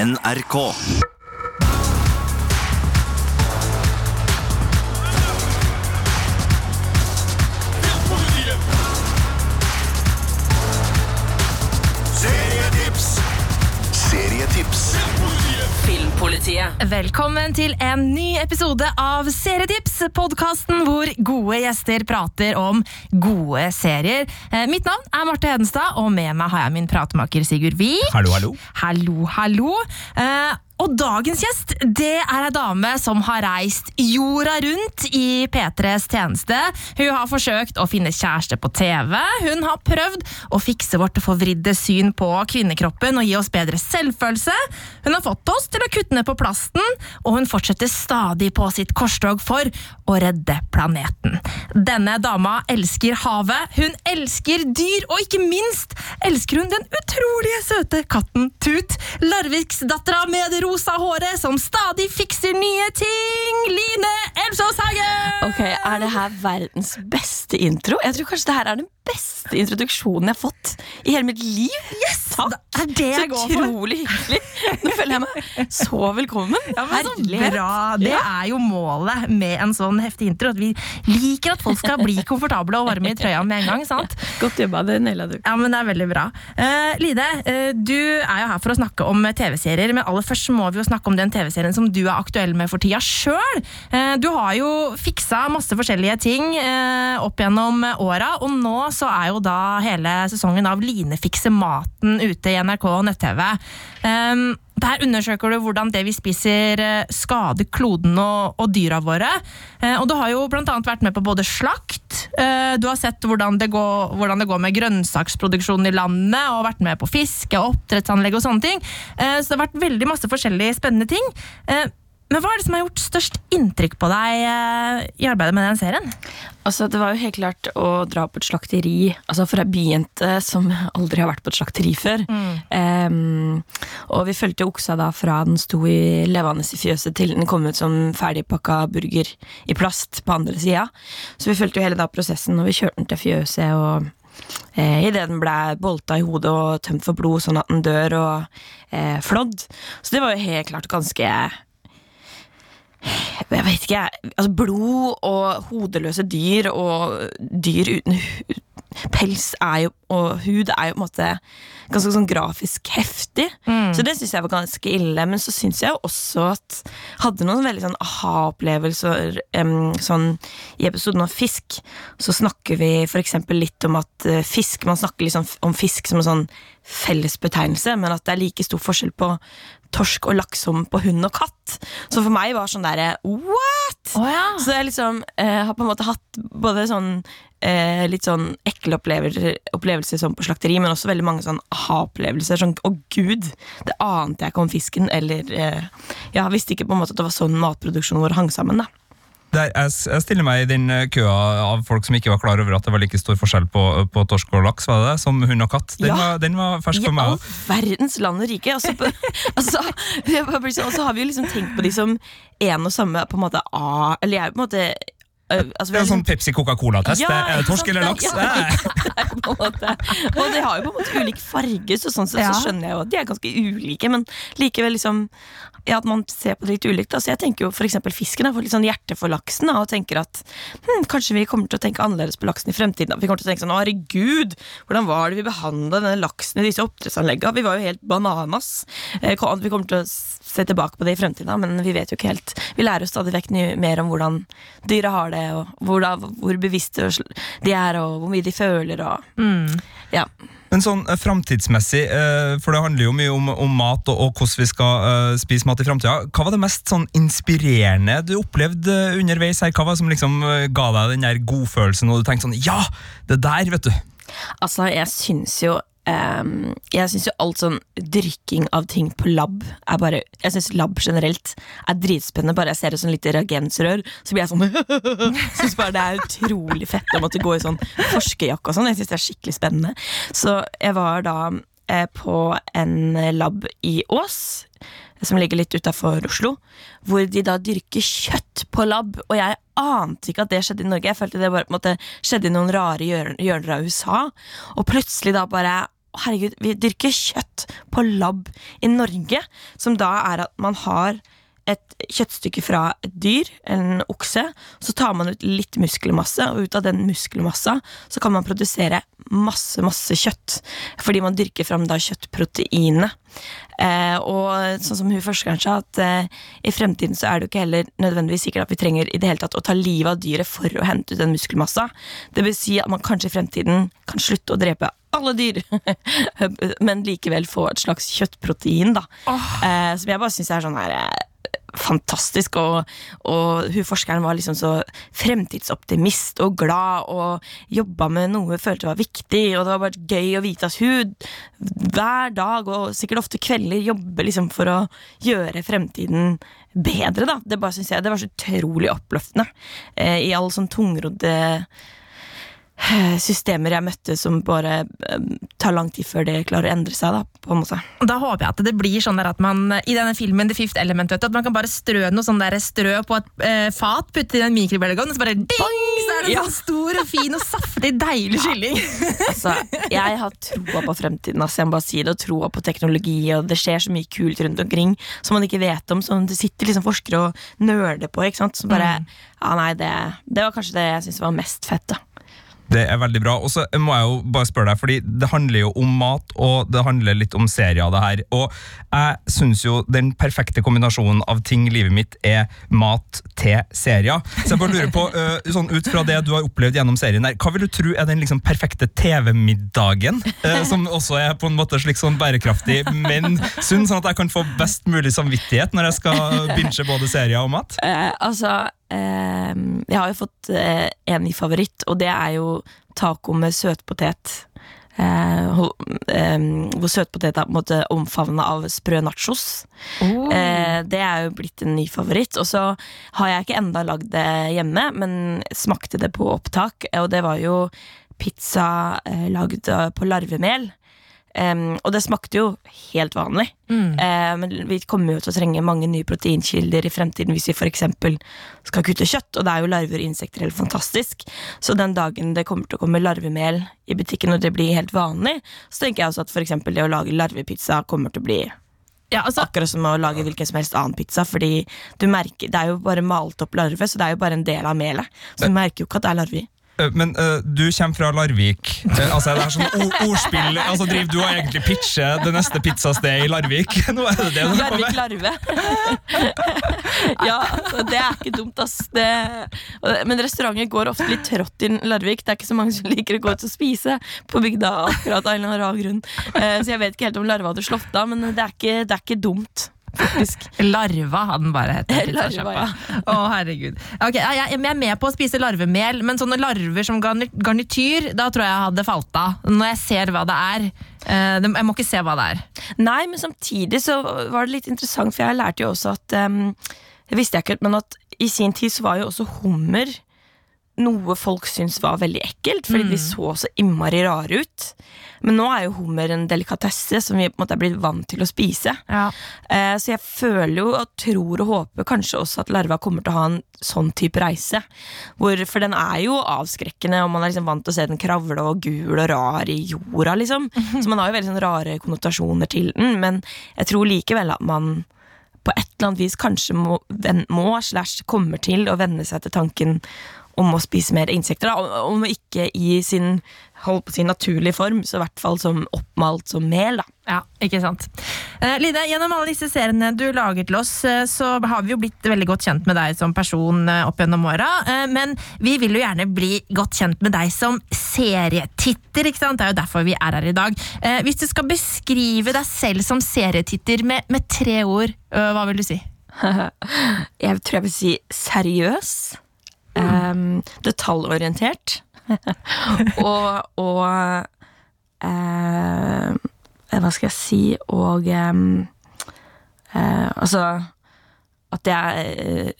NRK. Filmpolitiet. Velkommen til en ny episode av Serietips, podkasten hvor gode gjester prater om gode serier. Eh, Mitt navn er Marte Hedenstad, og med meg har jeg min pratemaker Sigurd Vik. Hallo, hallo. Hallo, hallo. Og dagens gjest det er ei dame som har reist jorda rundt i P3s tjeneste. Hun har forsøkt å finne kjæreste på TV. Hun har prøvd å fikse vårt forvridde syn på kvinnekroppen og gi oss bedre selvfølelse. Hun har fått oss til å kutte ned på plasten, og hun fortsetter stadig på sitt korstog for å redde planeten. Denne dama elsker havet, hun elsker dyr, og ikke minst elsker hun den utrolige søte katten Tut. Larviksdattera med det rosa håret som stadig fikser nye ting. Line Elvsås Hagen! Ok, Er det her verdens beste intro? Jeg tror kanskje det her er den beste introduksjonen jeg har fått i hele mitt liv. Yes, Takk! det er det Så jeg går for. utrolig hyggelig. Nå føler jeg meg så velkommen. Ja, men så bra. Det er jo målet med en sånn heftig intro. At vi liker at folk skal bli komfortable og varme i trøya med en gang. sant? Godt jobba, det naila du. Ja, men det er veldig bra. Uh, Lide, uh, du er jo her for å snakke om TV-serier, men aller først må vi jo snakke om den TV-serien som du er aktuell med for tida sjøl. Eh, du har jo fiksa masse forskjellige ting eh, opp gjennom åra, og nå så er jo da hele sesongen av Line fikser maten ute i NRK og nett-TV. Eh, der undersøker du hvordan det vi spiser eh, skader kloden og, og dyra våre. Eh, og du har jo annet vært med på både slakt, eh, du har sett hvordan det, går, hvordan det går med grønnsaksproduksjonen i landet, og vært med på fiske, oppdrettsanlegg og sånne ting. Så det har vært veldig masse forskjellige spennende ting. Men hva er det som har gjort størst inntrykk på deg i arbeidet med den serien? Altså, det var jo helt klart å dra på et slakteri. Altså For ei byjente som aldri har vært på et slakteri før. Em, og vi fulgte oksa da fra den sto i levende i fjøset til den kom ut som ferdigpakka burger i plast på andre sida. Så vi fulgte jo hele da prosessen, og vi kjørte den til fjøset. og eh, Idet den ble bolta i hodet og tømt for blod, sånn at den dør og eh, flådd. Så det var jo helt klart ganske jeg vet ikke, altså blod og hodeløse dyr og dyr uten pels er jo, og hud er jo på en måte ganske sånn grafisk heftig. Så det syns jeg var ganske ille. Men så syns jeg jo også at hadde noen veldig sånn aha-opplevelser um, sånn I episoden om fisk så snakker vi f.eks. litt om at uh, fisk Man snakker liksom om fisk som en sånn fellesbetegnelse, men at det er like stor forskjell på torsk og laks som på hund og katt. Så for meg var sånn derre what?! Så jeg liksom uh, har på en måte hatt både sånn eh, litt sånn ekle opplevelser, opplevelser som på slakteri, men også veldig mange sånn aha-opplevelser. Sånn å gud, det ante jeg ikke om fisken, eller eh, Ja, visste ikke på en måte at det var sånn matproduksjonen vår hang sammen, da. Der, jeg, jeg stiller meg i den eh, køa av folk som ikke var klar over at det var like stor forskjell på, på torsk og laks. var det det? Som hund og katt. Den, Ja. var, den var fersk I for meg all òg. verdens land og rike. Og så altså, altså, har vi jo liksom tenkt på de som en og samme på en måte A Eller jeg på en måte altså, Det er en sånn liksom- Pepsi-Coca-Cola-test. Ja, er det torsk eller laks? Ja, Eh. er på en måte. Og de har jo på en måte ulik farge, så sånn sett Ja. så skjønner jeg jo at de er ganske ulike, men likevel liksom ja, at man ser på det litt ulikt. Altså, jeg tenker jo for eksempel fisken. Jeg får litt sånn hjerte for laksen da, og tenker at hm, kanskje vi kommer til å tenke annerledes på laksen i fremtiden. Da. Vi kommer til å tenke sånn herregud, hvordan var det vi behandla denne laksen i disse oppdrettsanleggene? Vi var jo helt bananas. Eh, Vi kommer til å se tilbake på det i fremtiden, men vi vet jo ikke helt. Vi lærer jo stadig vekk mer om hvordan dyra har det, og hvor, da, hvor bevisste de er, og hvor mye de føler. Og, ja. Men sånn eh, framtidsmessig, eh, for det handler jo mye om, om mat og, og hvordan vi skal uh, spise mat i framtida. Hva var det mest sånn inspirerende du opplevde underveis her? Hva var det som liksom ga deg den der godfølelsen, og du tenkte sånn Ja, det der, vet du. Altså, jeg syns jo ehm, Jeg syns jo alt sånn drykking av ting på lab er bare Jeg syns lab generelt er dritspennende. Bare jeg ser et sånn lite reagensrør, så blir jeg sånn Syns bare det er utrolig fett å måtte gå i sånn forskerjakke og sånn. Jeg syns det er skikkelig spennende. Så jeg var da på en lab i Ås. Som ligger litt utafor Oslo. Hvor de da dyrker kjøtt på lab. Og jeg ante ikke at det skjedde i Norge. Jeg følte det bare på en måte skjedde i noen rare hjør- hjørner av USA. Og plutselig da bare herregud, vi dyrker kjøtt på lab i Norge, som da er at man har et kjøttstykke fra et dyr, en okse, så tar man ut litt muskelmasse, og ut av den muskelmassa så kan man produsere masse, masse kjøtt. Fordi man dyrker fram da kjøttproteinet. Eh, og sånn som hun forskeren sa, at eh, i fremtiden så er det jo ikke heller nødvendigvis sikkert at vi trenger i det hele tatt å ta livet av dyret for å hente ut den muskelmassa. Det vil si at man kanskje i fremtiden kan slutte å drepe alle dyr, men likevel få et slags kjøttprotein, da. Eh, som jeg bare syns er sånn her eh, fantastisk, og, og hun forskeren var liksom så fremtidsoptimist og glad og jobba med noe hun følte var viktig, og det var bare gøy å vite at hun hver dag, og sikkert ofte kvelder, jobber liksom for å gjøre fremtiden bedre, da. Det bare synes jeg, det var så utrolig oppløftende. Eh, I all sånn tungrodde eh, systemer jeg møtte som bare eh, tar lang tid før det klarer å endre seg. da, på en måte. Da håper jeg at det blir sånn der at man i denne filmen The Fifth Element, vet du, at man kan bare strø noe sånn der strø på et eh, fat, putte i en mikrobølgeovn, og så bare ding, så er det Ja. sånn stor og fin og saftig, deilig kylling. Altså, jeg har troa på fremtiden. Altså, jeg må bare si det, og troa på teknologi. Og det skjer så mye kult rundt omkring som man ikke vet om. Som det sitter liksom forskere og nøler på. Ikke sant? Så bare, ja, nei, det, det var kanskje det jeg syntes var mest fett. da Det er veldig bra. Og så må jeg jo bare spørre deg, fordi det handler jo om mat, og det handler litt om serier, det her. Og jeg syns jo den perfekte kombinasjonen av ting i livet mitt er mat til serier. Så jeg bare lurer på, øh, sånn ut fra det du har opplevd gjennom serien her, hva vil du tro er den liksom perfekte TV-middagen? øh, som også er på en måte slik sånn bærekraftig, men sunn, sånn at jeg kan få best mulig samvittighet når jeg skal binche både serier og mat? Eh, altså, eh, jeg har jo fått eh, en ny favoritt, og det er jo taco med søtpotet. Eh, ho- eh, hvor søtpotet er på en måte omfavna av sprø nachos. Oh. det er jo blitt en ny favoritt. Og så har jeg ikke enda lagd det hjemme, men smakte det på opptak, og det var jo pizza eh, lagd på larvemel. Em, og det smakte jo helt vanlig. Eh, men vi kommer jo til å trenge mange nye proteinkilder i fremtiden hvis vi f.eks. skal kutte kjøtt, og det er jo larver og insekter helt fantastisk. Så den dagen det kommer til å komme larvemel i butikken, og det blir helt vanlig, så tenker jeg også at f.eks. det å lage larvepizza kommer til å bli Ja, altså, akkurat som å lage hvilken som helst annen pizza, fordi du merker, det er jo bare malt opp larve, så det er jo bare en del av melet. Så du merker jo ikke at det er larve i. Øh, Men uh, du kommer fra Larvik. Eh, altså det er sånn ordspill altså Driver du og egentlig pitcher det neste pizzastedet i Larvik? Nå er det det du holder på Larvik med. larve. ja, altså, det er ikke dumt, ass. Det, men restauranter går ofte litt trått i Larvik. Det er ikke så mange som liker å gå ut og spise på bygda. akkurat av en eller annen rar grunn Uh, Så jeg vet ikke helt om larva hadde slått av, men det er ikke, det er ikke dumt. Faktisk. Larva hadde den bare hett. Larva, ja. Å, herregud. Okay, jeg, jeg er med på å spise larvemel, men sånne larver som garnityr, da tror jeg jeg hadde falt av. Når jeg ser hva det er. Eh, jeg må ikke se hva det er. Nei, men samtidig så var det litt interessant, for jeg lærte jo også at um, Det visste jeg ikke, men at i sin tid så var jo også hummer noe folk syntes var veldig ekkelt, fordi de så så innmari rare ut. Men nå er jo hummer en delikatesse som vi på en måte er blitt vant til å spise. Eh, så jeg føler jo og tror og håper kanskje også at larva kommer til å ha en sånn type reise. Hvor, for den er jo avskrekkende, og man er liksom vant til å se den kravle og gul og rar i jorda, liksom. Så man har jo veldig sånn rare konnotasjoner til den, men jeg tror likevel at man på et eller annet vis kanskje må, må slash kommer til å venne seg til tanken om å spise mer insekter. Da. Om- ikke i sin, holdt på sin naturlige form, så i hvert fall som oppmalt som mel. da. Ja, ikke sant. Eh, Lide, gjennom alle disse seriene du lager til oss, eh, så har vi jo blitt veldig godt kjent med deg som person eh, opp gjennom åra. Eh, men vi vil jo gjerne bli godt kjent med deg som serietitter. ikke sant? Det er jo derfor vi er her i dag. Eh, hvis du skal beskrive deg selv som serietitter med, med tre ord, hva vil du si? Jeg tror jeg vil si seriøs. Em, detaljorientert. og og uh, Hva skal jeg si? Og um, uh, Altså At jeg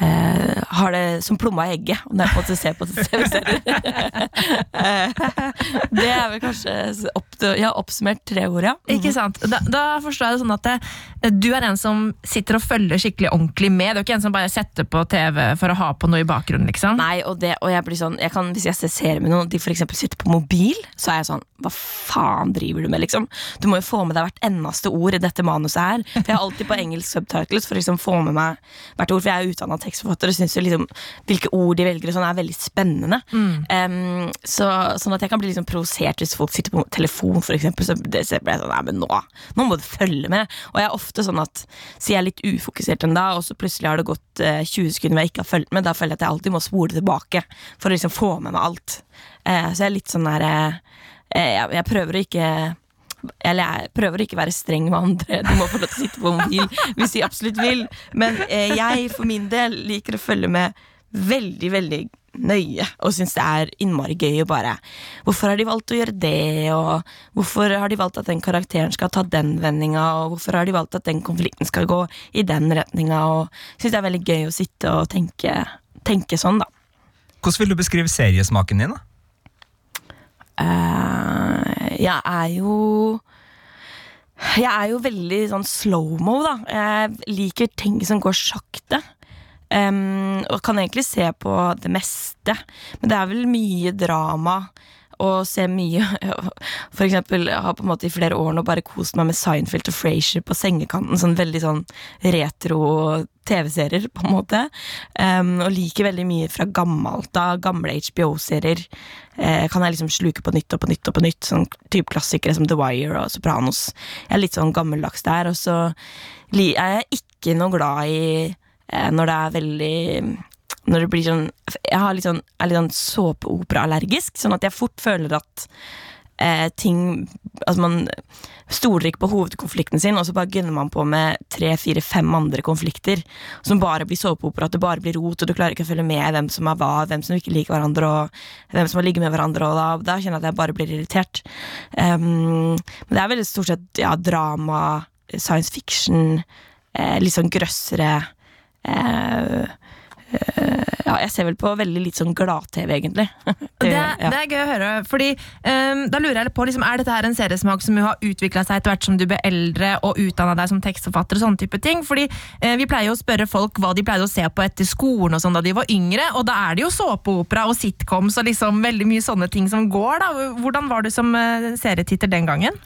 eh, har det som plomma i egget, når jeg på en måte ser på TV-serier. Det er vel kanskje opp, har oppsummert tre ord, ja. Ikke sant? Da, da forstår jeg det sånn at det, eh, du er en som sitter og følger skikkelig ordentlig med. Du er ikke en som bare setter på TV for å ha på noe i bakgrunnen, liksom. Nei, og, det, og jeg blir sånn jeg kan, Hvis jeg ser serier med noen de eksempel sitter på mobil, så er jeg sånn Hva faen driver du med, liksom? Du må jo få med deg hvert eneste ord i dette manuset her. For jeg er alltid på engelsk subtitles for å liksom få med meg hvert ord. For jeg er utdanna tekstforfatter og syns jo liksom hvilke ord de velger og sånn er veldig spennende. Em, så, sånn at jeg kan bli liksom provosert hvis folk sitter på telefon, for eksempel. Så blir jeg sånn Nei, men nå, nå må du følge med. Og jeg er ofte sånn at så jeg er litt ufokusert en dag, og så plutselig har det gått uh, 20 sekunder hvor jeg ikke har fulgt med. Da føler jeg at jeg alltid må spole tilbake for å liksom få med meg alt. Uh, så jeg er litt sånn der uh, jeg, jeg prøver å ikke eller jeg prøver å ikke være streng med andre. De må få lov til å sitte på mobil hvis de absolutt vil. Men eh, jeg for min del liker å følge med veldig, veldig nøye. Og syns det er innmari gøy å bare Hvorfor har de valgt å gjøre det? Og hvorfor har de valgt at den karakteren skal ta den vendinga? Og hvorfor har de valgt at den konflikten skal gå i den retninga? Og syns det er veldig gøy å sitte og tenke, tenke sånn, da. Hvordan vil du beskrive seriesmaken din? da? Eh, jeg er jo Jeg er jo veldig sånn slow-mo, da. Jeg liker ting som går sakte. Um, og kan egentlig se på det meste. Men det er vel mye drama. Og se mye For eksempel, jeg har på en måte i flere år nå bare kost meg med Seinfeld og Frasier på sengekanten. Sånn veldig sånn retro TV-serier, på en måte. Um, og liker veldig mye fra gammelt av. Gamle HBO-serier uh, kan jeg liksom sluke på nytt og på nytt og på nytt. Sånn type klassikere som The Wire og Sopranos. Jeg er litt sånn gammeldags der. Og så er jeg ikke noe glad i uh, når det er veldig Når det blir sånn Jeg litt sånn, er litt sånn såpeoperaallergisk, sånn at jeg fort føler at eh, ting Altså man stoler ikke på hovedkonflikten sin, og så bare gunner man på med tre, fire, fem andre konflikter som bare blir såpeopera, at det bare blir rot, og du klarer ikke å følge med hvem som er hva, hvem som ikke liker hverandre, og hvem som har ligget med hverandre, og da, da kjenner jeg at jeg bare blir irritert. Um, men det er veldig stort sett ja, drama, science fiction, eh, litt sånn grøssere eh, Ja, jeg ser vel på veldig litt sånn glad-TV, egentlig. Det, ja. det er gøy å høre. Fordi um, Da lurer jeg litt på, liksom, Er dette her en seriesmak som har utvikla seg etter hvert som du ble eldre og utdanna deg som tekstforfatter? og sånne type ting? Fordi uh, Vi pleier jo å spørre folk hva de pleide å se på etter skolen og sånn da de var yngre. Og da er det jo såpeopera og sitcoms og liksom veldig mye sånne ting som går. da. Hvordan var du som uh, serietitter den gangen?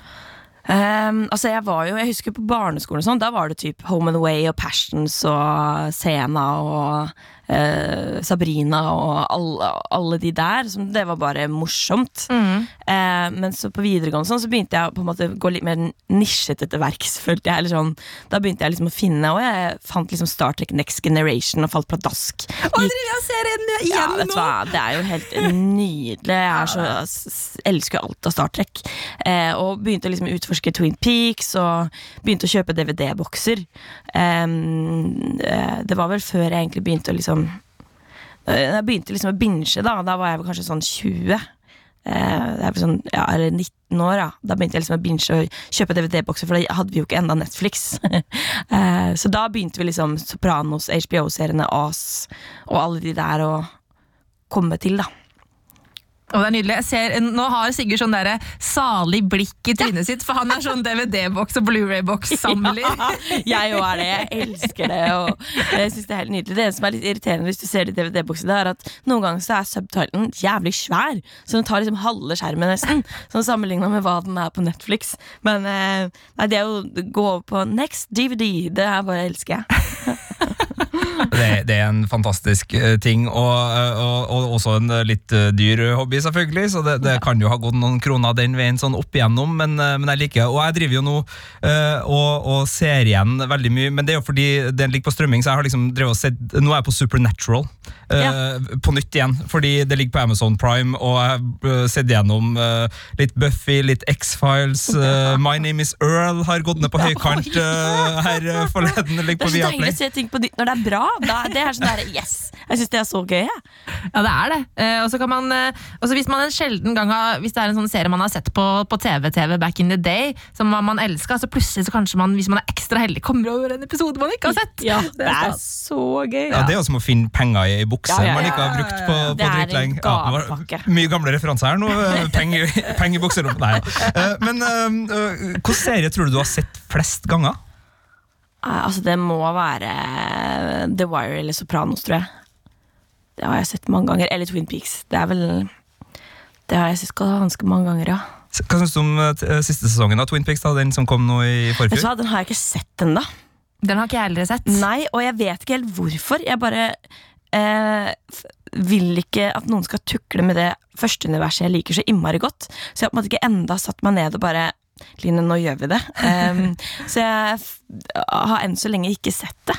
Ehm, altså jeg var jo, jeg husker på barneskolen og sånn, da var det typ Home and Away og Passions og Sena og eh, Sabrina og alle, alle de der. Som, det var bare morsomt. Eh, men så på videregående sånn, så begynte jeg på en måte gå litt mer nisjete til verks. følte jeg, eller sånn, Da begynte jeg liksom å finne, og jeg fant liksom Star Trek Next Generation og falt pladask. Ser en ja, vet du hva, Det er jo helt nydelig. Jeg så, jeg elsker alt av Star Trek. Eh, og begynte å liksom utforske Twin Peaks og begynte å kjøpe DVD-bokser. Eh, det var vel før jeg egentlig begynte å liksom Jeg begynte liksom å binge, da. Da var jeg vel kanskje sånn 20. Eh, sånn, ja, eller 19 år, ja. Da begynte jeg liksom å binge og kjøpe DVD-bokser, for da hadde vi jo ikke enda Netflix. eh, så da begynte vi liksom Sopranos, HBO-seriene, As og alle de der å komme til, da. Og det er nydelig. Jeg ser, nå har Sigurd sånn der salig blikk i trynet sitt, for han er sånn DVD-boks og Blu-ray-boks-samler. Ja, jeg òg er det. Jeg elsker det. Og jeg synes Det er helt nydelig Det som er litt irriterende hvis du ser de DVD-boksene, er at noen ganger så er subtitlen jævlig svær. Så den tar liksom halve skjermen nesten. Sånn Sammenligna med hva den er på Netflix. Men eh, nei, det å gå over på next DVD, det er bare elsker jeg. Det, det er en fantastisk eh, ting, og, eh, og, og også en eh, litt dyr hobby, selvfølgelig. Så det, det kan jo ha gått noen kroner den veien sånn opp igjennom, men, men jeg liker Og jeg driver jo nå og, og ser igjen veldig mye, men det er jo fordi den ligger på strømming, så jeg har liksom drevet og sett Nå er jeg på Supernatural. ja. På nytt igjen, fordi det ligger på Amazon Prime, og jeg har sett gjennom litt Buffy, litt X-Files. My Name Is Earl har gått ned på høykant her forleden. Ligger er Viaplay. på nytt når det er bra. Da, det er sånn der, yes Jeg syns det er så gøy. Jeg. Ja, det er det. Eh, og så kan man, eh, også hvis man en sjelden gang har, Hvis det er en sånn serie man har sett på, på TV-TV back in the day, som man, man elska, så plutselig så kanskje man, hvis man er ekstra heldig, kommer over en episode man ikke har sett. Ja, det er så gøy. Ja, Det er jo som å finne penger i ei bukse Ja, ja, ja, man ikke har brukt på, på Det er en dritlenge. Ja, det var gavepakke. mye gamle referanser her nå. eh, Penger penge i bukserommet. Nei, ja. Eh, Men eh, eh, hvilken serie tror du du har sett flest ganger? Altså, det må være The Wire eller Sopranos, tror jeg. Det har jeg sett mange ganger. Eller Twin Peaks. Det er vel Det har jeg sett ganske mange ganger, ja. Hva syns du om eh, eh, siste sesongen av Twin Peaks? da, Den som kom nå i forfjor? Den har jeg ikke sett ennå. Den har ikke jeg heller sett. Nei, og jeg vet ikke helt hvorfor. Jeg bare eh, vil ikke at noen skal tukle med det første universet jeg liker så innmari godt. Så jeg har på en måte ikke enda satt meg ned og bare Line, nå gjør vi det. Um, så jeg har enn så lenge ikke sett det.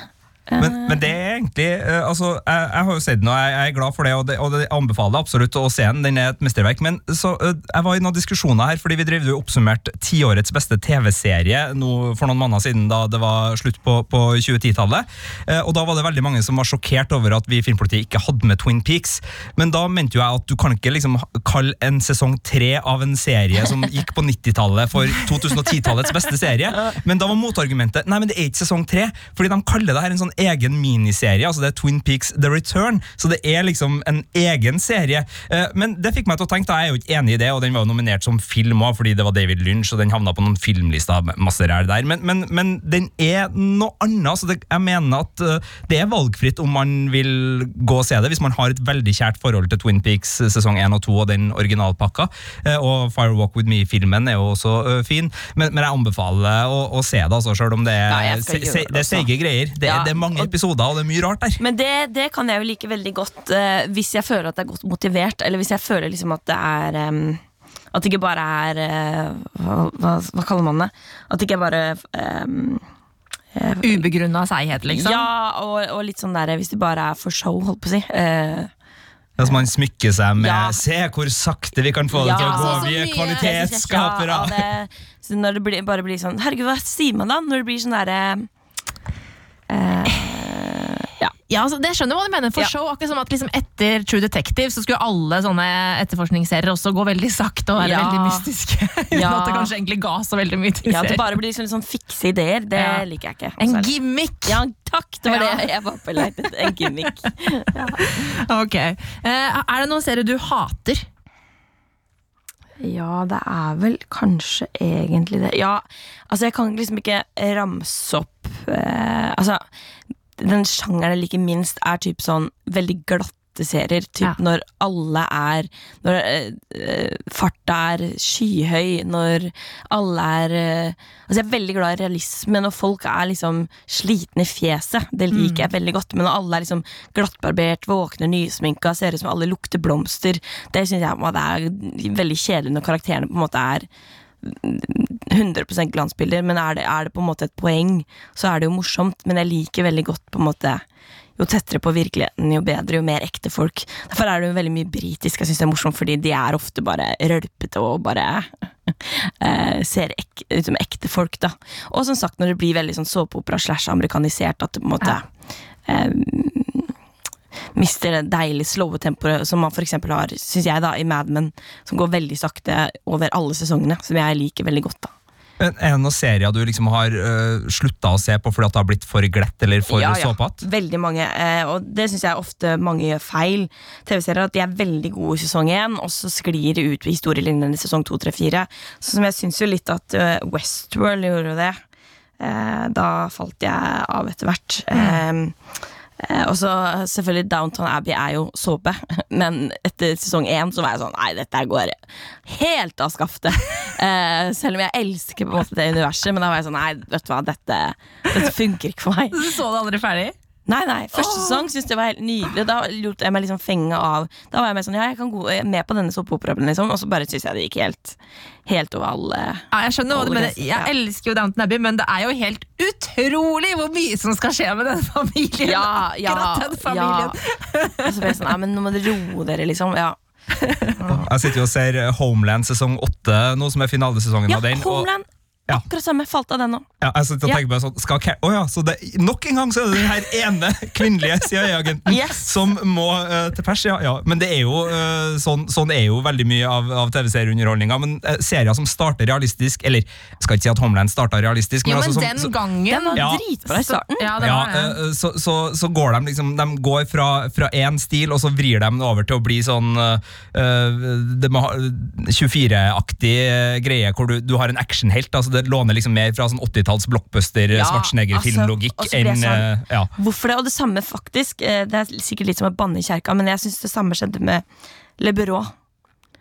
Men, men det er egentlig eh, altså, jeg, jeg har jo sett den, og jeg, jeg er glad for det, og det, og det anbefaler absolutt å se den. Den er et mesterverk. Men så, eh, jeg var i noen diskusjoner her, fordi vi drev jo oppsummert tiårets beste TV-serie nå for noen måneder siden, da det var slutt på, på 2010-tallet. Eh, og da var det veldig mange som var sjokkert over at vi i Filmpolitiet ikke hadde med Twin Peaks. Men da mente jo jeg at du kan ikke liksom kalle en sesong tre av en serie som gikk på 90-tallet for 2010-tallets beste serie. Men da var motargumentet nei, men det er ikke sesong tre, fordi de kaller det her en sånn egen miniserie. altså Det er Twin Peaks The Return, så det er liksom en egen serie. Eh, Men det fikk meg til å tenke, da jeg er jo ikke enig i det, og den var jo nominert som film òg, fordi det var David Lynch, og den havna på noen filmlister, masse ræl der. Men, men, men den er noe annet. så det, Jeg mener at eh, det er valgfritt om man vil gå og se det, hvis man har et veldig kjært forhold til Twin Peaks eh, sesong 1 og 2 og den originalpakka. Og Fire Walk With Me-filmen er jo også fin, men, men jeg anbefaler å, å se det, altså, selv om det er, Nei, se, se, det det er seige greier. Det, Ja, det er mange og- episoder, og det er mye rart der. Men det, det kan jeg jo like veldig godt uh, hvis jeg føler at det er godt motivert, eller hvis jeg føler liksom at det er um, At det ikke bare er eh, hva, hva, hva kaller man det? At det ikke er bare um, Ubegrunna seighet, liksom. Ja, og, og litt sånn der hvis det bare er for show, holdt på å si. Uh, Altså man smykker seg med Ja. 'se hvor sakte vi kan få det Ja, til å gå', vi er kvalitetsskapere. Ja, det, når det blir, bare blir sånn Herregud, hva sier man da? Når det blir sånn derre Ja. Ja, altså, det skjønner du mener. For Ja. show, akkurat som at liksom Etter True Detective så skulle alle sånne etterforskningsserier også gå veldig sakte og være Ja. veldig mystiske. Uten Ja. at det kanskje egentlig ga så veldig mye til ja, At det bare blir sånn, sånn fikse ideer, det liker jeg ikke. En gimmick! Ja, takk! Det var det jeg var på leit etter. En gimmick. Ok. Uh, er det noen serier du hater? Ja, det er vel kanskje egentlig det. Ja, altså jeg kan liksom ikke ramse opp eh, Altså, den sjangeren jeg liker minst, er typ sånn veldig glatte serier. Typ Ja. når alle er Når eh, eh, farta er skyhøy, når alle er eh, Altså Jeg er veldig glad i realisme når folk er liksom slitne i fjeset. Det liker jeg veldig godt. Men når alle er liksom glattbarbert, våkne, nysminka, ser ut som alle lukter blomster, det syns jeg det er veldig kjedelig når karakterene på en måte er 100% glansbilder, men er det, er det på en måte et poeng, så er det jo morsomt. Men jeg liker veldig godt på en måte jo tettere på virkeligheten, jo bedre, jo mer ekte folk. Derfor er det jo veldig mye britisk jeg synes det er morsomt, fordi de er ofte bare rølpete og bare eh, ser ek, ut som ekte folk, da. Og som sagt, når det blir veldig sånn såpeopera slash amerikanisert, at det på en måte eh, mister det deilige slowe tempoet som man for eksempel har, synes jeg da, i Mad Men, som går veldig sakte over alle sesongene, som jeg liker veldig godt, da. Men Er det noen serier du liksom har uh, slutta å se på fordi at det har blitt for glett eller for Ja, ja. såpete? Veldig mange, uh, og det syns jeg ofte mange gjør feil. TV-serier At de er veldig gode i sesong én, og så sklir de ut historielinjene i sesong to, tre, fire. Som jeg syns jo litt at uh, Westworld gjorde det. Uh, da falt jeg av etter hvert. Mm. eh, og så selvfølgelig Downtown Abbey er jo såpe, men etter sesong én så var jeg sånn Nei, dette går helt av skaftet. Eh, selv om jeg elsker på en måte det universet, men da var jeg sånn Nei, vet du hva, dette, dette funker ikke for meg. Du så det aldri ferdig? Nei, nei, første sesong syntes jeg var helt nydelig. Da lot jeg meg liksom fenge av. Da var jeg med sånn, ja, jeg kan gå med på denne såpeoperaen, liksom. Og så bare syns jeg det gikk helt, helt over alle Ja, jeg skjønner hva du mener. Jeg ja. elsker jo Downton Abbey, men det er jo helt utrolig hvor mye som skal skje med den familien. Ja, ja, den familien. ja. Og så ble jeg sånn, nei, men nå må dere roe dere, liksom. Ja, Jeg sitter jo og ser Homeland sesong åtte, nå som er finalesesongen ja av den. og- Homeland. Ja. Akkurat samme. Falt av den nå. Ja, jeg sitter og Ja. tenker på sånn, skal Car- oh, ja, så det, Nok en gang så er det den her ene kvinnelige CIA-agenten Yes. som må uh, til pers. Ja, ja. Men det er jo uh, sånn, sånn er jo veldig mye av, av TV-serieunderholdninga. Men uh, serier som starter realistisk Eller jeg skal ikke si at Homeland starta realistisk, Jo, men, men altså, som, den så, gangen Den var Ja. dritbra i starten. Ja, det ja, eh, så, så, så går de liksom De går fra, fra én stil, og så vrir de det over til å bli sånn eh, eh, det må ha- 24-aktig eh, greie hvor du, du har en actionhelt. Altså det låner liksom mer fra sånn 80-talls blockbuster, Ja, Schwarzenegger-filmlogikk altså, og så ble jeg enn sånn- ja. Hvorfor det? Og det samme faktisk, eh, det er sikkert litt som å banne i kjerka, men jeg syns det samme skjedde med Le Bureau.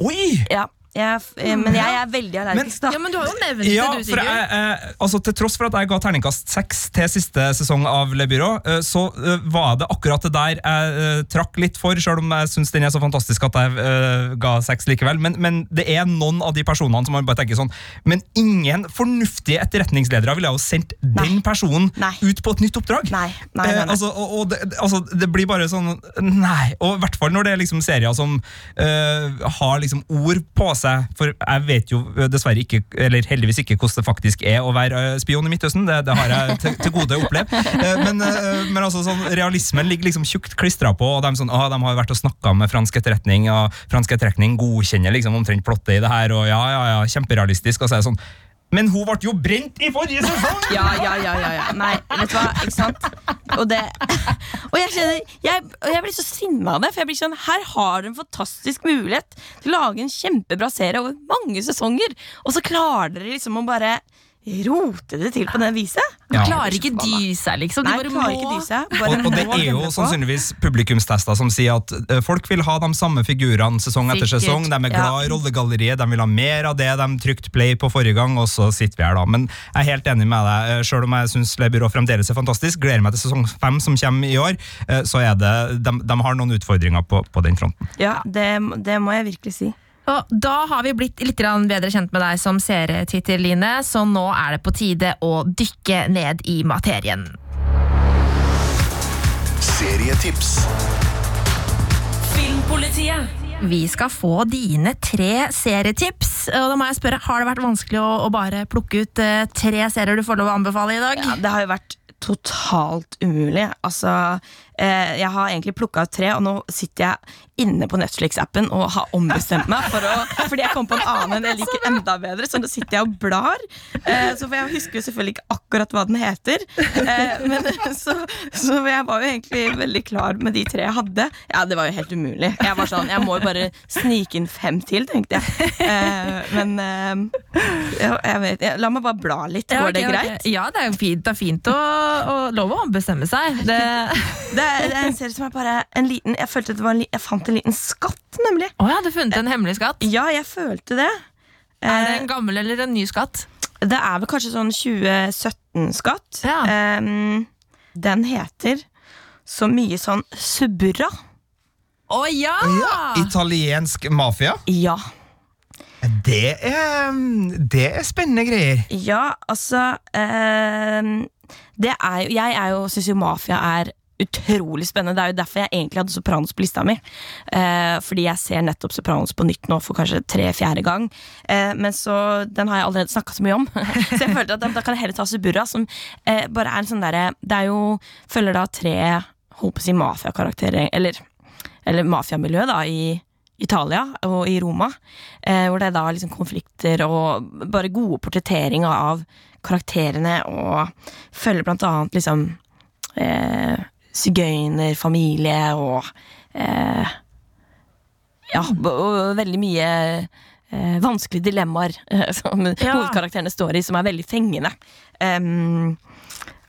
Oi! Ja, jeg, eh, men jeg er veldig allergisk, da. Ja, men du har jo nevnt Ja, det, du, Sigurd. jeg, eh, altså Til tross for at jeg ga terningkast seks til siste sesong av Le Byrå, eh, så eh, var det akkurat det der jeg eh, trakk litt for, selv om jeg syns den er så fantastisk at jeg eh, ga seks likevel. Men, men det er noen av de personene som man bare tenker sånn Men ingen fornuftige etterretningsledere ville jo sendt den personen Nei. ut på et nytt oppdrag. Nei, nei, nei, Eh, nei. altså, og, og det, altså, det blir bare sånn Nei. Og i hvert fall når det er liksom serier som eh, har liksom ord på seg. For jeg vet jo dessverre ikke, eller heldigvis ikke, hvordan det faktisk er å være eh, spion i Midtøsten. Det, det har jeg til, til gode å oppleve. Eh, men, eh, men altså, sånn, realismen ligger liksom tjukt klistra på, og de, sånn, ah, de har vært og snakka med fransk etterretning, og fransk etterretning godkjenner liksom omtrent plottet i det her, og ja, ja, ja, kjemperealistisk. Og så er det sånn men hun ble jo brent i forrige sesong! Ja, ja, ja, ja, ja. Nei, vet du hva, ikke sant? Og det Og jeg kjenner Jeg, jeg blir så sinna av det, for jeg blir sånn Her har du en fantastisk mulighet til å lage en kjempebra serie over mange sesonger, og så klarer dere liksom å bare rote det til på det viset. Ja. klarer ikke dy seg, liksom. Nei, bare klarer må ikke dy seg. Bare Og, og det er jo sannsynligvis publikumstester som sier at eh, folk vil ha de samme figurene sesong etter Sikkert, sesong. De er glad ja. i rollegalleriet, de vil ha mer av det de trykte play på forrige gang, og så sitter vi her, da. Men jeg er helt enig med deg. Eh, Selv om jeg syns Le Byrå fremdeles er fantastisk, gleder meg til sesong fem som kommer i år, eh, så er det De, de har noen utfordringer på, på den fronten. Ja, det, det må jeg virkelig si. Og da har vi blitt litt bedre kjent med deg som serietittel, Line, så nå er det på tide å dykke ned i materien. Serietips. Filmpolitiet. Vi skal få dine tre serietips. Og da må jeg spørre, Har det vært vanskelig å, å bare plukke ut uh, tre serier du får lov å anbefale i dag? Ja, det har jo vært totalt umulig. Altså, jeg har egentlig plukka ut tre, og nå sitter jeg inne på Netflix-appen og har ombestemt meg for å, fordi jeg kom på en annen enn jeg liker enda bedre, så nå sitter jeg og blar. Eh, så for jeg husker jo selvfølgelig ikke akkurat hva den heter, eh, men så, så jeg var jo egentlig veldig klar med de tre jeg hadde. Ja, det var jo helt umulig. Jeg var sånn, jeg må jo bare snike inn fem til, tenkte jeg. Eh, men eh, jeg, vet, la meg bare bla litt. Går det greit? Ja, det er jo fint, det er fint å, å lov å ombestemme seg. Det, Det er, det er en serie som er bare en liten Jeg følte det var en, jeg fant en liten skatt, nemlig. Å ja, du funnet en hemmelig skatt? Ja, jeg følte det. Er det Eh, en gammel eller en ny skatt? det er vel kanskje sånn 2017-skatt. Ja. Um, den heter så mye sånn Subura Å ja! Italiensk mafia. Ja. Det er, det er spennende greier. Ja, altså ehm, Det er jo Jeg er jo, syns jo Mafia er utrolig spennende. Det er jo derfor jeg egentlig hadde Sopranos på lista mi. Eh, fordi jeg ser nettopp Sopranos på nytt nå for kanskje tre-fjerde gang. Eh, men så, Den har jeg allerede snakka så mye om, så jeg følte at da, kan jeg heller ta Suburra, som eh, bare er en sånn derre Det er jo Følger da tre holdt på å si mafiakarakterer, eller, eller mafiamiljø, da, i Italia og i Roma. Eh, hvor det er da liksom konflikter og bare gode portretteringer av karakterene, og følger blant annet liksom eh, sigøynerfamilie og eh, Ja, og veldig mye eh, vanskelige dilemmaer eh, som Ja. hovedkarakterene står i, som er veldig fengende. Um,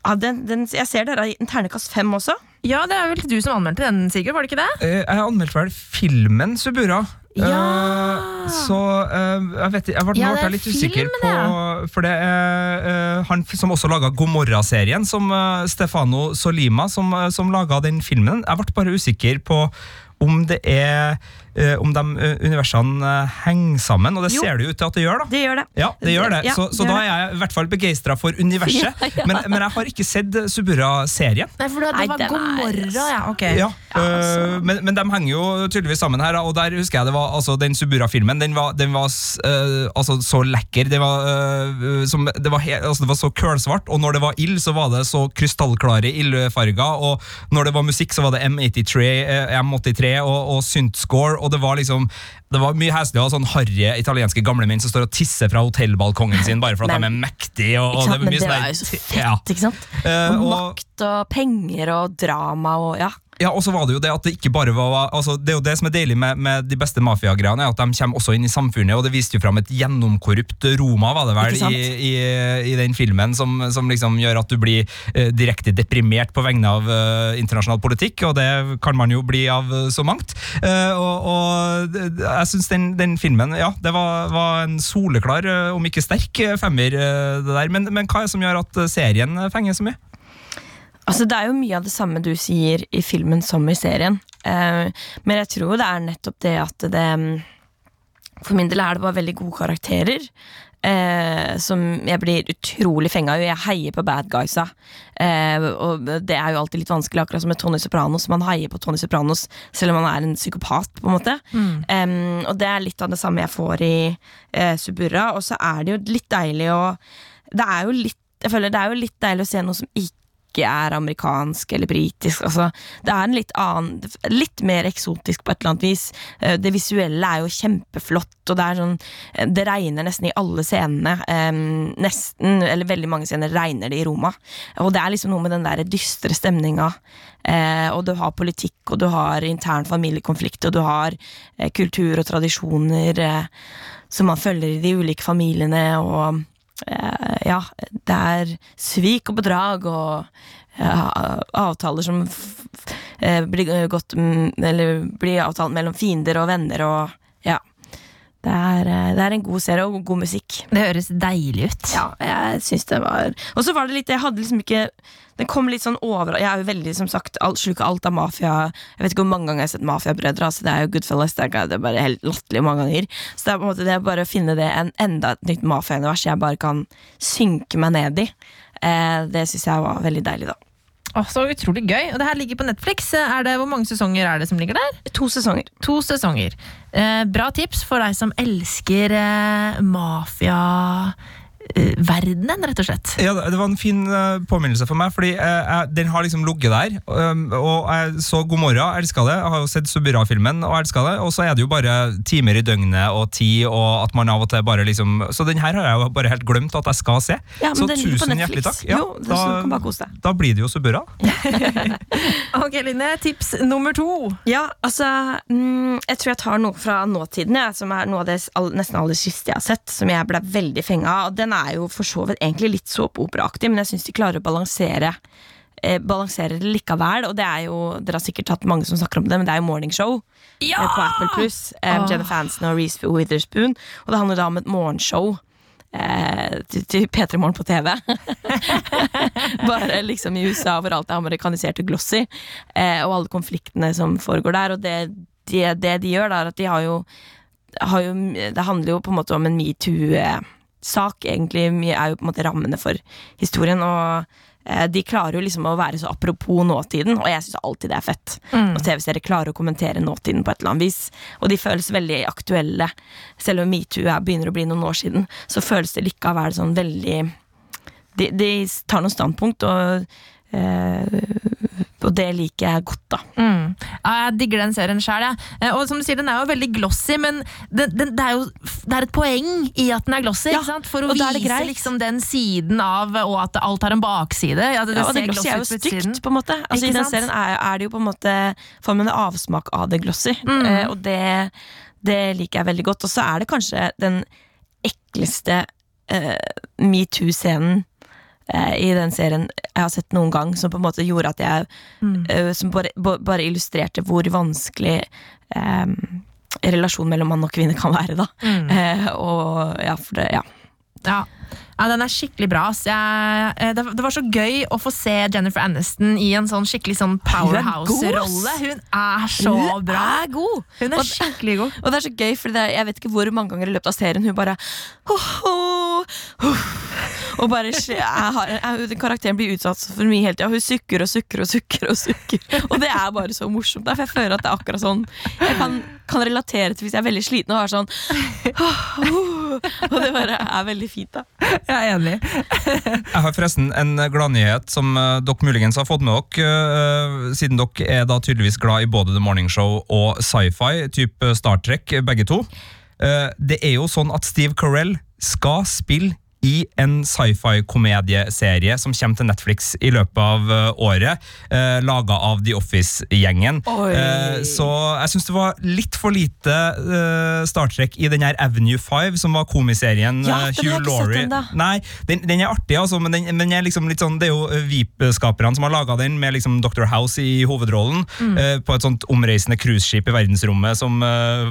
ja, den, den, jeg ser dere har gitt en ternekast fem også. Ja, det er vel du som anmeldte den, Sigurd, var det ikke det? Eh, Jeg anmeldte vel filmen Subura. Ja. Eh, Så eh, jeg vet ikke, jeg ble, Ja, nå det er jeg litt usikker filmen, på For det er eh, han som også laga Gomorra-serien, som eh, Stefano Solima, som, eh, som laga den filmen. Jeg ble bare usikker på om det er Om de eh, universene eh, henger sammen, og det Jo. ser det jo ut til at det gjør. da Det gjør det. Ja, det gjør det. Ja, så så det da er jeg i hvert fall begeistra for universet. Ja, ja. Men, men jeg har ikke sett Subura-serien. Nei, for det, det var God morgen, ja. Ok. Ja, altså. men, men de henger jo tydeligvis sammen her, og der husker jeg det var altså, den Subura-filmen. Den var, den var øh, altså, så lekker. Det var, uh, som, det, var he, altså, det var så kølsvart, og når det var ild, så var det så krystallklare ildfarger. Og når det var musikk, så var det M83, eh, M83 og, og syntscore, og det var liksom det var mye heslig og sånn harry italienske gamlemenn som står og tisser fra hotellbalkongen sin bare for at de er mektige. Og, og det sant? mye Men det er var jo så Ja. fett, ikke sant? Eh, og- makt og penger og drama og ja. Ja, og så var det jo det at det ikke bare var altså Det er jo det som er deilig med, med de beste mafiagreiene, at de kommer også inn i samfunnet, og det viste jo fram et gjennomkorrupt Roma, var det vel, i, i, i den filmen, som, som liksom gjør at du blir eh, direkte deprimert på vegne av eh, internasjonal politikk, og det kan man jo bli av eh, så mangt. Eh, og, og det- jeg syns den, den filmen, ja, det var, var en soleklar, eh, om ikke sterk, eh, femmer, eh, det der. Men, men hva er det som gjør at eh, serien eh, fenger så mye? Altså, det er jo mye av det samme du sier i filmen som i serien. Eh, men jeg tror det er nettopp det at det mm, For min del er det bare veldig gode karakterer. Eh, som jeg blir utrolig fenga av. Jeg heier på bad guysa. Eh, og det er jo alltid litt vanskelig, akkurat som med Tony Sopranos. Man heier på Tony Sopranos selv om han er en psykopat. på en måte Em, Og det er litt av det samme jeg får i eh, Suburra. Og så er det jo litt deilig å Det er jo litt jeg føler det er jo litt deilig å se noe som ikke er amerikansk eller britisk. Altså, det er en litt annen Litt mer eksotisk på et eller annet vis. Eh, Det visuelle er jo kjempeflott, og det er sånn eh, Det regner nesten i alle scenene. Nesten, eller veldig mange scener regner det i Roma. Og det er liksom noe med den der dystre stemninga. Eh, og du har politikk, og du har intern familiekonflikt, og du har kultur og tradisjoner som man følger i de ulike familiene. og ja, det er svik og bedrag og ja, avtaler som eh, blir gått mm, blir avtalt mellom fiender og venner og. Det er, eh, det er en god serie og god musikk. Det høres deilig ut. Ja, jeg syns det var Og så var det litt Jeg hadde liksom ikke Den kom litt sånn over Jeg er jo veldig, som sagt, alt, sluker alt av mafia. Jeg vet ikke hvor mange ganger jeg har sett Mafiabrødre. Altså, det er jo Goodfellas. Det det er bare helt latterlig mange ganger. Så det er på en måte det er bare å finne det en, enda et nytt mafiaunivers jeg bare kan synke meg ned i. Eh, det syns jeg var veldig deilig, da. Åh, så utrolig gøy. Og det her ligger på Netflix. Er det, hvor mange sesonger er det som ligger der? To sesonger. To sesonger. Eh, bra tips for deg som elsker eh, mafiaverdenen, rett og slett. Ja, det var en fin eh, påminnelse for meg, fordi eh, jeg, den har liksom ligget der. og jeg så God morgen, elska det. Jeg har jo sett Subira-filmen og elska det. Og så er det jo bare timer i døgnet og tid, og at man av og til bare liksom Så den her har jeg jo bare helt glemt at jeg skal se. Ja, men så den tusen Netflix. hjertelig takk. Ja, Jo, du kan bare kose deg. da blir det jo Subura. Ok, Line. Tips nummer to. Ja, altså mm, Jeg tror jeg tar noe fra nåtiden, jeg, som er noe av det nesten aller siste jeg har sett. Som jeg ble veldig fenga av. Og Den er jo for så vidt egentlig litt såpeoperaaktig, men jeg syns de klarer å balansere eh, Balansere det likevel. Og det er jo Dere har sikkert hatt mange som snakker om det, men det er jo Morning Show Ja! eh, på Apple Pluss. Eh, oh. Jennifer Aniston og Reece Witherspoon. Og det handler da om et morgenshow. Eh, til, til P3 Morgen på TV. Bare liksom i USA hvor alt er amerikanisert og glossy. Eh, og alle konfliktene som foregår der. Og det, det, det de gjør, da, er at de har jo, har jo Det handler jo på en måte om en metoo-sak, egentlig. Mye er jo på en måte rammene for historien. Og eh, de klarer jo liksom å være så apropos nåtiden, og jeg syns alltid det er fett. Mm. Når TV-serier klarer å kommentere nåtiden på et eller annet vis. Og de føles veldig aktuelle. Selv om metoo er- begynner å bli noen år siden, så føles det likevel sånn veldig De, de tar noen standpunkt, og, eh, og det liker jeg godt, da. Mm. Ja, jeg digger den serien sjøl. Ja. Og som du sier, den er jo veldig glossy, men den, den, det, er jo, det er et poeng i at den er glossy. Ja, ikke sant? For å vise liksom, den siden av Og at alt har en bakside. Ja, det, og det glossy er jo stygt, på en måte. Altså, I den serien er, er det jo på en måte Får man en avsmak av det glossy, Mm. eh, og det, det liker jeg veldig godt. Og så er det kanskje den ekleste eh, metoo-scenen eh, i den serien jeg har sett noen gang, som på en måte gjorde at jeg Mm. eh, Som bare, bare illustrerte hvor vanskelig eh, relasjonen mellom mann og kvinne kan være, da. Mm. Eh, og ja, for det, ja. Ja. ja, den er skikkelig bra. Jeg, eh, det, var så gøy å få se Jennifer Aniston i en sånn skikkelig sånn er powerhouse-rolle. Hun er så Hun bra! er god! Hun er skikkelig god. Og det er så gøy, for er, jeg vet ikke hvor mange ganger i løpet av serien hun bare «Åh, åh, åh», Og bare jeg har, jeg, Karakteren blir utsatt for mye hele tida. Hun sukker og sukker og sukker. Og sukker Og det er bare så morsomt. Der, for jeg føler at det er akkurat sånn Jeg kan, kan relatere til hvis jeg er veldig sliten og har sånn Og det bare er veldig fint, da. Jeg er enig. Jeg har forresten en gladnyhet som eh, dere muligens har fått med dere, eh, siden dere er da tydeligvis glad i både The Morning Show og sci-fi, type Star Trek, begge to. Eh, det er jo sånn at Steve Carell skal spille i en sci-fi-komedieserie som kommer til Netflix i løpet av eh, året, Eh, laga av The Office-gjengen. Eh, så jeg syns det var litt for lite eh, Star Trek i den her Avenue 5, som var komiserien Ja, eh, den Hugh Laurie. ennå. Nei, den, den er artig, altså, men den, den er liksom litt sånn, det er jo eh, Veep-skaperne som har laga den, med liksom Dr. House i hovedrollen, Mm. eh, på et sånt omreisende cruiseskip i verdensrommet som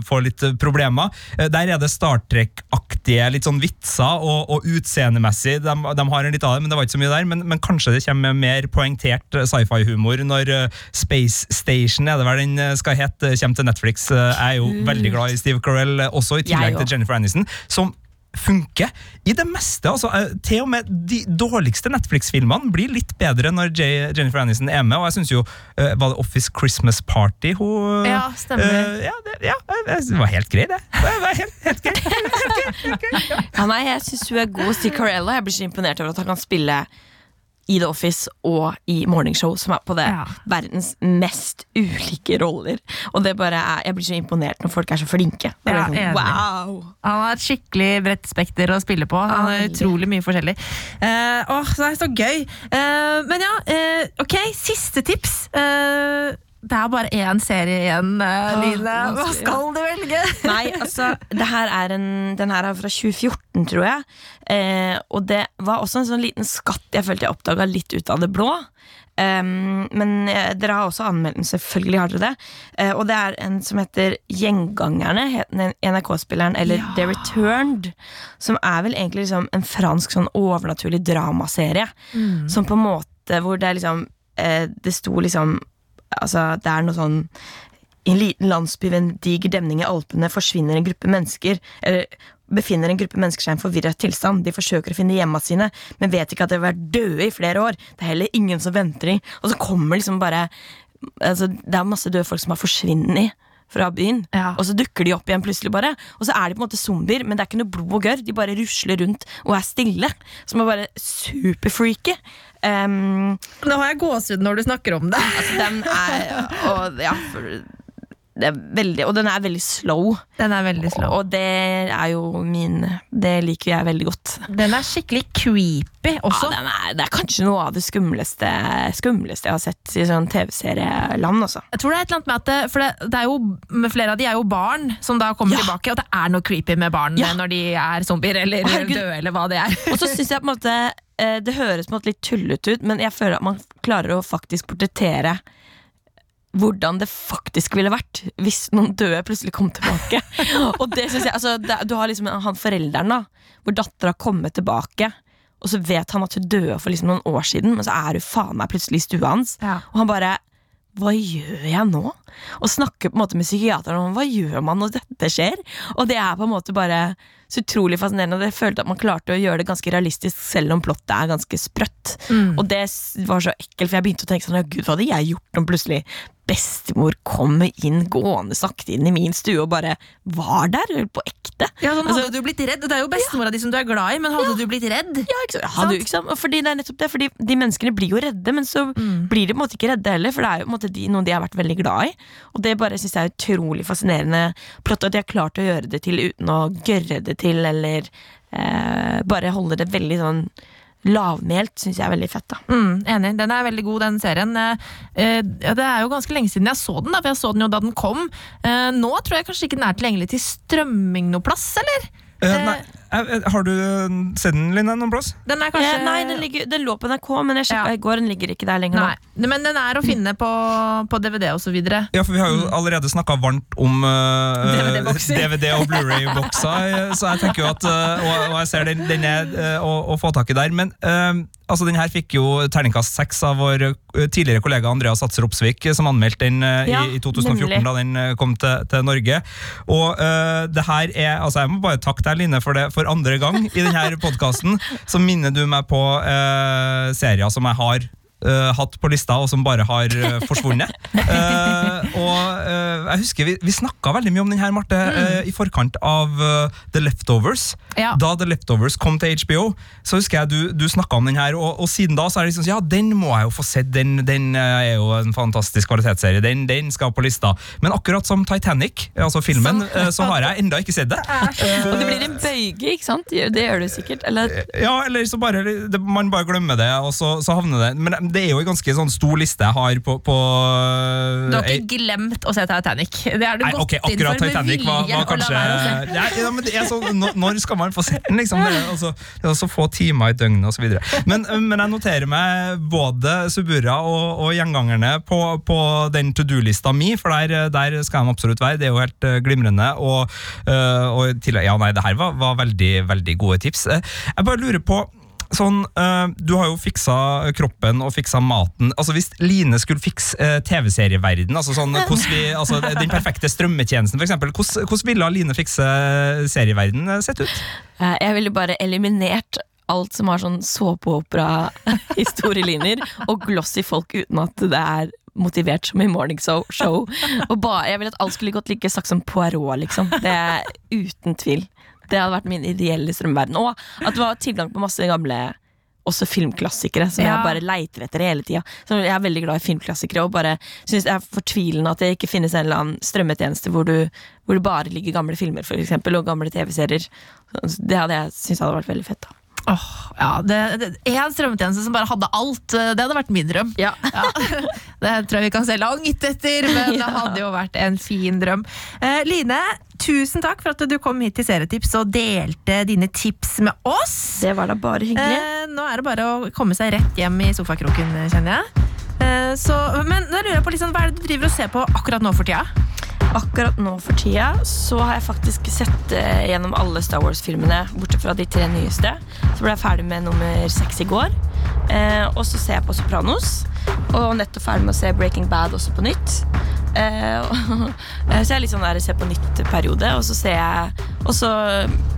får litt problemer. Der er det Star Trek-aktige litt sånn vitser, og, og utseendemessig, de, de har en litt av det, men det var ikke så mye der. Men, men kanskje det kommer mer poengtert eh, sci-fi-humor når eh, Space Station, er det vel den eh, skal hete, kommer til Netflix. Jeg er jo veldig glad i Steve Carell, også i tillegg til. Jennifer Aniston, som funker i det meste. altså eh, Til og med de dårligste Netflix-filmene blir litt bedre når J Jennifer Aniston er med. Og jeg synes jo, uh, Var det Office Christmas Party hun Ja, stemmer. Uh, ja, det, ja, det var helt grei, det. Det var helt, helt grei. Ja, nei, jeg syns hun er god. Steve si og jeg blir så imponert over at han kan spille i The Office og i Morning Show, som er på det Ja. verdens mest ulike roller. Og det bare er, Jeg blir så imponert når folk er så flinke. Er Ja, sånn, wow Han har et skikkelig bredt spekter å spille på. Han har utrolig mye forskjellig. Uh, åh, så er det er så gøy. Uh, men ja, uh, ok, siste tips. Eh, det er bare én serie igjen, eh, Line. Hva skal du velge? Nei, altså, det her er en, den her er fra 2014, tror jeg. Eh, og det var også en sånn liten skatt jeg følte jeg oppdaga litt ut av det blå. Um, men eh, dere har også anmeldt den, selvfølgelig har dere det. Eh, og det er en som heter Gjengangerne, NRK-spilleren, eller Ja. The Returned. Som er vel egentlig liksom en fransk sånn overnaturlig dramaserie. Som på en måte hvor det er liksom eh, Det sto liksom Altså, det er noe sånn i en liten landsby ved en diger demning i Alpene forsvinner en gruppe mennesker Eller befinner en gruppe mennesker seg i en forvirret tilstand. De forsøker å finne hjemma sine, men vet ikke at de har vært døde i flere år. Det er heller ingen som venter de. Og så kommer liksom bare altså, Det er masse døde folk som har forsvunnet fra byen. Ja. Og så dukker de opp igjen plutselig, bare. Og så er de på en måte zombier, men det er ikke noe blod og gørr. De bare rusler rundt og er stille. Som er bare superfreaky. Um, Nå har jeg gåsehud når du snakker om det. Altså, den er og, ja, veldig, og den er veldig slow. Den er veldig slow. Og det er jo min Det liker jeg veldig godt. Den er skikkelig creepy også. Ja, den er, det er kanskje noe av det skumleste, skumleste jeg har sett i sånn TV-serieland. Altså. Jeg tror det er et eller annet med at det, For det, det er jo, med flere av de er jo barn som da kommer Ja. tilbake, og det er noe creepy med barn når de er zombier eller Herregud. døde, eller hva det er. Og så synes jeg på en måte Det høres på en måte litt tullete ut, men jeg føler at man klarer å faktisk portrettere hvordan det faktisk ville vært hvis noen døde plutselig kom tilbake. og det synes jeg, altså, det, Du har liksom han forelderen, da hvor dattera kommer tilbake, og så vet han at hun døde for liksom noen år siden, men så er hun faen meg plutselig i stua hans. Ja. Og han bare hva gjør jeg nå? Og snakker på en måte med psykiateren om hva gjør man når dette skjer. Og det er på en måte bare så utrolig fascinerende. Og jeg følte at man klarte å gjøre det ganske realistisk, selv om plottet er ganske sprøtt. Mm. Og det var så ekkelt, for jeg begynte å tenke sånn, ja gud, hva hadde jeg gjort om plutselig bestemor kommer inn, gående sakte inn i min stue og bare var der, på ekte? Ja, sånn, Altså- hadde du blitt redd? Det er jo bestemora di som du er glad i, men hadde du blitt redd? Ja, ikke sant? Hadde, ikke sant? Fordi det er nettopp det, fordi de menneskene blir jo redde, men så Mm. blir de på en måte ikke redde heller, for det er jo på en måte de, noen de har vært veldig glad i. Og det bare synes jeg er utrolig fascinerende plott, at de har klart å gjøre det til uten å gørre det til, eller eh, bare holde det veldig sånn lavmælt, syns jeg er veldig fett. da Mm, enig. Den er veldig god, den serien. Eh, eh, ja, det er jo ganske lenge siden jeg så den, da, for jeg så den jo da den kom. Eh, nå tror jeg kanskje ikke den er tilgjengelig til strømming noe plass, eller? Eh, nei, eh, eh, har du eh, sett den, Linda, noen plass? Den er kanskje Eh, nei, den, ligger, den lå på NRK, men jeg sjekka Ja. i går, den ligger ikke der lenger Nei, nå. men den er å finne på, på DVD videre. Ja, for vi har jo allerede snakka varmt om uh. DVD og Blu-ray-bokser, eh, så jeg tenker jo at uh, og, og jeg ser den, den er eh, å, å få tak i der. Men eh, altså, den her fikk jo terningkast seks av vår eh, tidligere kollega Andreas Satser Opsvik, eh, som anmeldte den eh, Ja, i, i 2014, nemlig. da den eh, kom til, til Norge. Og eh, det her er Altså, jeg må bare takke deg, Line, for det for andre gang i denne podkasten. Så minner du meg på eh, serier som jeg har eh, hatt på lista, og som bare har uh, forsvunnet. Eh, og jeg husker Vi, vi snakka veldig mye om den her, Marte, eh, i forkant av The Leftovers. Ja. Da The Leftovers kom til HBO, så husker jeg du, du snakka om den her, og, og siden da så er det liksom Ja, den må jeg jo få sett, den, den er jo en fantastisk kvalitetsserie. Den, den skal på lista. Men akkurat som Titanic, altså filmen, eh, så har jeg enda ikke sett det. Og det blir en bøyge, ikke sant? Det gjør du sikkert. Eller Ja, eller så bare det, Man bare glemmer det, og så, så havner det Men det er jo en ganske sånn stor liste jeg har på, på Du har eh, ikke glemt å se Titanic. Det har du Nei, gått ok, inn for akkurat med Titanic var, var kanskje ja, ja, men det er så, når, når skal man få sett den, liksom? Det er, altså, det er så få timer i døgnet, og så videre. Men, men jeg noterer meg både Subura og, og gjengangerne på, på den to do-lista mi, for der, der skal de absolutt være. Det er jo helt eh, glimrende. Og, eh, og til, ja, nei, det her var, var veldig, veldig gode tips. Eh, Jeg bare lurer på Sånn, eh, Du har jo fiksa kroppen og fiksa maten. Altså Hvis Line skulle fikse uh, TV-serieverden, altså sånn, vi, altså den perfekte strømmetjenesten f.eks., hvordan, hvordan ville Line fikse serieverden eh, sett ut? Eh, Jeg ville bare eliminert alt som har sånn såpeopera-historielinjer, og glossy folk uten at det er motivert som i morning show. show. Og ba, jeg ville at alt skulle gått like sakte som Poirot, liksom. Det er uten tvil. Det hadde vært min ideelle strømverden. Og at det var tilgang på masse gamle også filmklassikere, som Ja. jeg bare leiter etter hele tida. Jeg er veldig glad i filmklassikere, og bare synes det er fortvilende at det ikke finnes en eller annen strømmetjeneste hvor, du, hvor det bare ligger gamle filmer, for eksempel, og gamle TV-serier. Det hadde jeg syntes hadde vært veldig fett. da Åh, ja, det, det, en strømmetjeneste som bare hadde alt, eh, det hadde vært min drøm. Ja. Ja, det tror jeg vi kan se langt etter, men det hadde jo vært en fin drøm. Eh, Line, tusen takk for at du kom hit til Serietips og delte dine tips med oss. Det var da bare hyggelig. Eh, nå er det bare å komme seg rett hjem i sofakroken, kjenner jeg. Eh, så, men da lurer jeg på liksom, hva er det du driver og ser på akkurat nå for tida? Akkurat nå for tida så har jeg faktisk sett eh, gjennom alle Star Wars-filmene, bortsett fra de tre nyeste. Så ble jeg ferdig med nummer seks i går. Eh, og så ser jeg på Sopranos. Og nettopp ferdig med å se Breaking Bad også på nytt. Eh, og, eh, så jeg er litt sånn der se på nytt-periode. Og så ser jeg også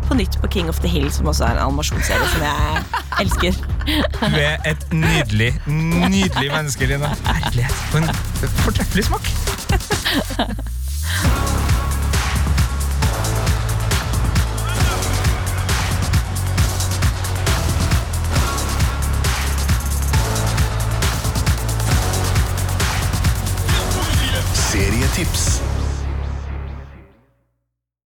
på nytt på King of the Hill, som også er en animasjonsserie som jeg elsker. Du er et nydelig, nydelig menneske, Line. Herlighet. For en fortreffelig smak. tips.